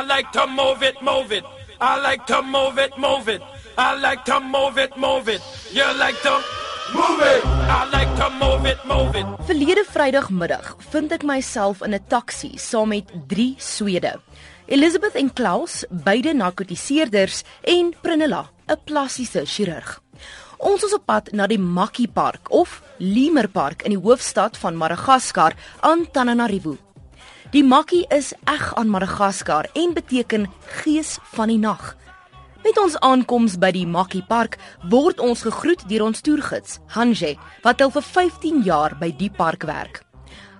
I like to move it, move it. I like to move it, move it. I like to move it, move it. You like to move it. I like to move it, move it. Verlede Vrydagmiddag vind ek myself in 'n taxi saam met 3 Swede. Elizabeth en Klaus, beide narkotiseerders en Prinella, 'n plastiese chirurg. Ons is op pad na die Makkie Park of Lemur Park in die hoofstad van Madagaskar, Antananarivo. Die makkie is eg aan Madagaskar en beteken gees van die nag. Met ons aankoms by die Makkie Park word ons gegroet deur ons toergids, Hanje, wat al vir 15 jaar by die park werk.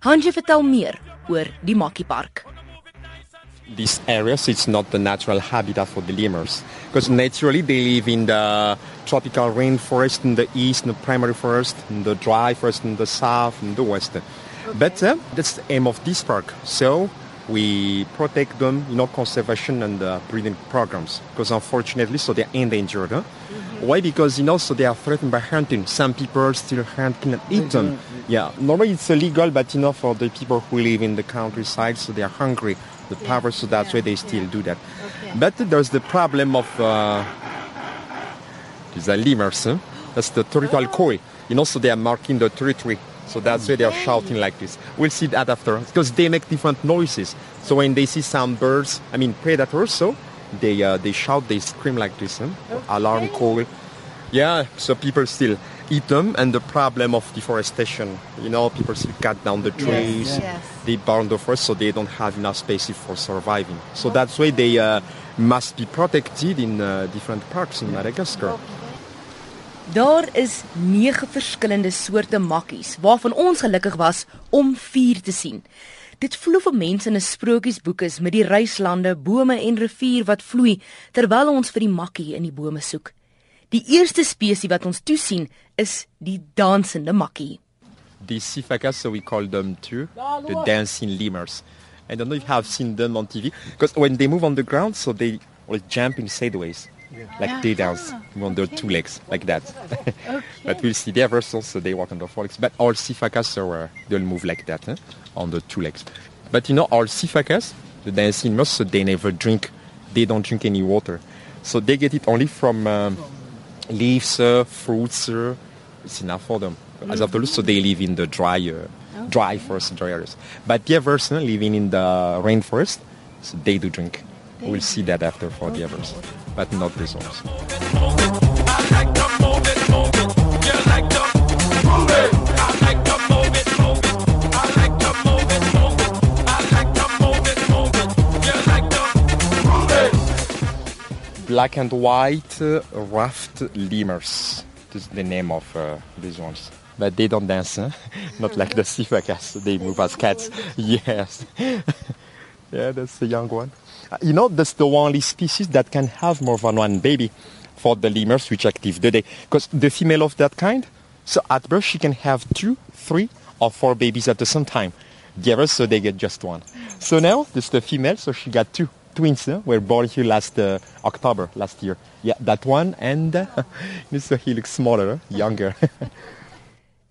Hanje vertel meer oor die Makkie Park. This area so it's not the natural habitat for the lemurs because naturally they live in the tropical rainforest in the east, in the primary forest, in the dry forest in the south, in the west. But uh, that's the aim of this park. So we protect them, you know, conservation and uh, breeding programs. Because unfortunately, so they're endangered. Huh? Mm-hmm. Why? Because you know, so they are threatened by hunting. Some people still hunt and eat them. Mm-hmm. Yeah, normally it's illegal, but you know, for the people who live in the countryside, so they are hungry. The power, so that's why they still do that. But there's the problem of uh, the lemurs. Huh? That's the territorial oh. koi. You know, so they are marking the territory. So that's why they're shouting like this. We'll see that after because they make different noises. So when they see some birds, I mean predators, so they uh, they shout, they scream like this, huh? okay. alarm call. Yeah, so people still eat them, and the problem of deforestation. You know, people still cut down the trees, yes, yes. they burn the forest, so they don't have enough space for surviving. So that's why they uh, must be protected in uh, different parks in Madagascar. Daar is 9 verskillende soorte makkies waarvan ons gelukkig was om 4 te sien. Dit vloei vir mense in 'n sprokiesboek is met die reislande, bome en rivier wat vloei terwyl ons vir die makkie in die bome soek. Die eerste spesies wat ons toesien is die dansende makkie. The Sifakas, so we call them too, the dancing lemurs. I don't know if you have seen them on TV because when they move on the ground, so they will jump in sideways. like they dance on their two legs, like that. okay. but we'll see their versions, so they walk on the four legs. But all sifakas, so uh, they'll move like that eh, on the two legs. But you know, all sifakas, the dancing most, so they never drink, they don't drink any water. So they get it only from um, leaves, uh, fruits. Uh, it's enough for them. Mm-hmm. As after so they live in the dry, uh, okay. dry forest, dry areas. But the others living in the rainforest, so they do drink. We'll see that after for the others. but not this one. Black and white uh, ruffed lemurs. This is the name of uh, these ones. But they don't dance, huh? not like the sifakas. They move as cats. Yes. yeah, that's the young one. You know, that's the only species that can have more than one baby for the lemurs which active the day. Because the female of that kind, so at birth she can have two, three, or four babies at the same time. The others, so they get just one. So now, this is the female, so she got two twins huh, were born here last uh, October, last year. Yeah, that one, and uh, so he looks smaller, younger.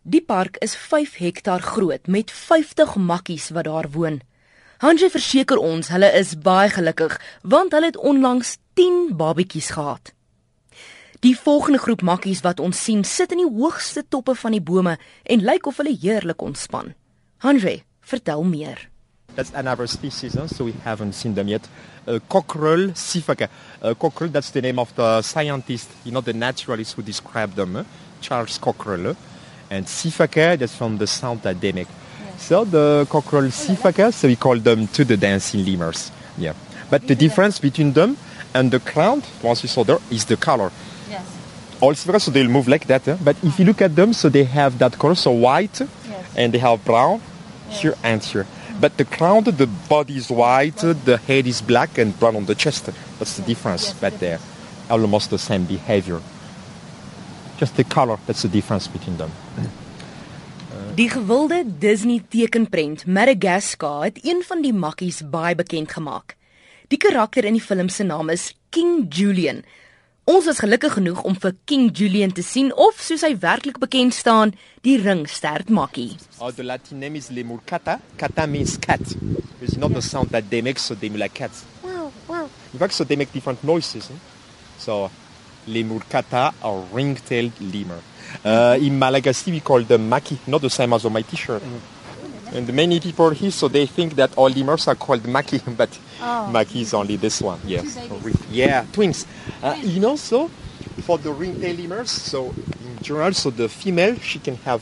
Die park is 5 hektaar groot met 50 makkies wat daar woon. Hanje verseker ons hulle is baie gelukkig want hulle het onlangs 10 babatjies gehad. Die volgende groep makkies wat ons sien, sit in die hoogste toppe van die bome en lyk of hulle heerlik ontspan. Hanje, vertel meer. That's another species, huh? so we haven't seen them yet. Uh, Coquerel sifaka. Uh, Coquerel, that's the name of the scientist, you know, the naturalist who described them, huh? Charles Coquerel. And sifaka, that's from the sound that they make. So the Coquerel sifaka, so we call them to the dancing lemurs. Yeah. But the difference between them and the clown, once you saw there, is the color. Yes. All so they'll move like that. Eh? But if you look at them, so they have that color, so white, yes. and they have brown yes. here and here. But the crown, the body is white, the head is black and brown on the chest. That's the difference. but they're almost the same behavior. Just the color, that's the difference between them. Die gewilde Disney tekenprent Madagascar het een van die makkies baie bekend gemaak. Die karakter in die film se naam is King Julian. Ons was gelukkig genoeg om vir King Julian te sien of soos hy werklik bekend staan, die ringstert makkie. Oh, the Latin name is Lemurcata. Cata means cat. It's not the sound that they make so they like cats. Wow. In fact, so they make different noises. Eh? So, lemur kata or ring-tailed lemur. Uh, in Malagasy, we call them maki, not the same as on my T-shirt. Mm. And many people here, so they think that all lemurs are called maki, but oh. maki is only this one. Yes, yeah, twins. Uh, you know, so for the ring-tailed lemurs, so in general, so the female she can have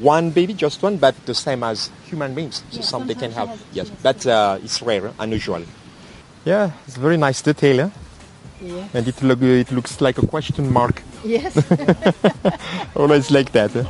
one baby, just one, but the same as human beings. So some they can have, yes, but uh, it's rare, unusual. Yeah, it's very nice detail. Eh? Yeah. And it, look, it looks like a question mark. Yes. Always like that. Eh?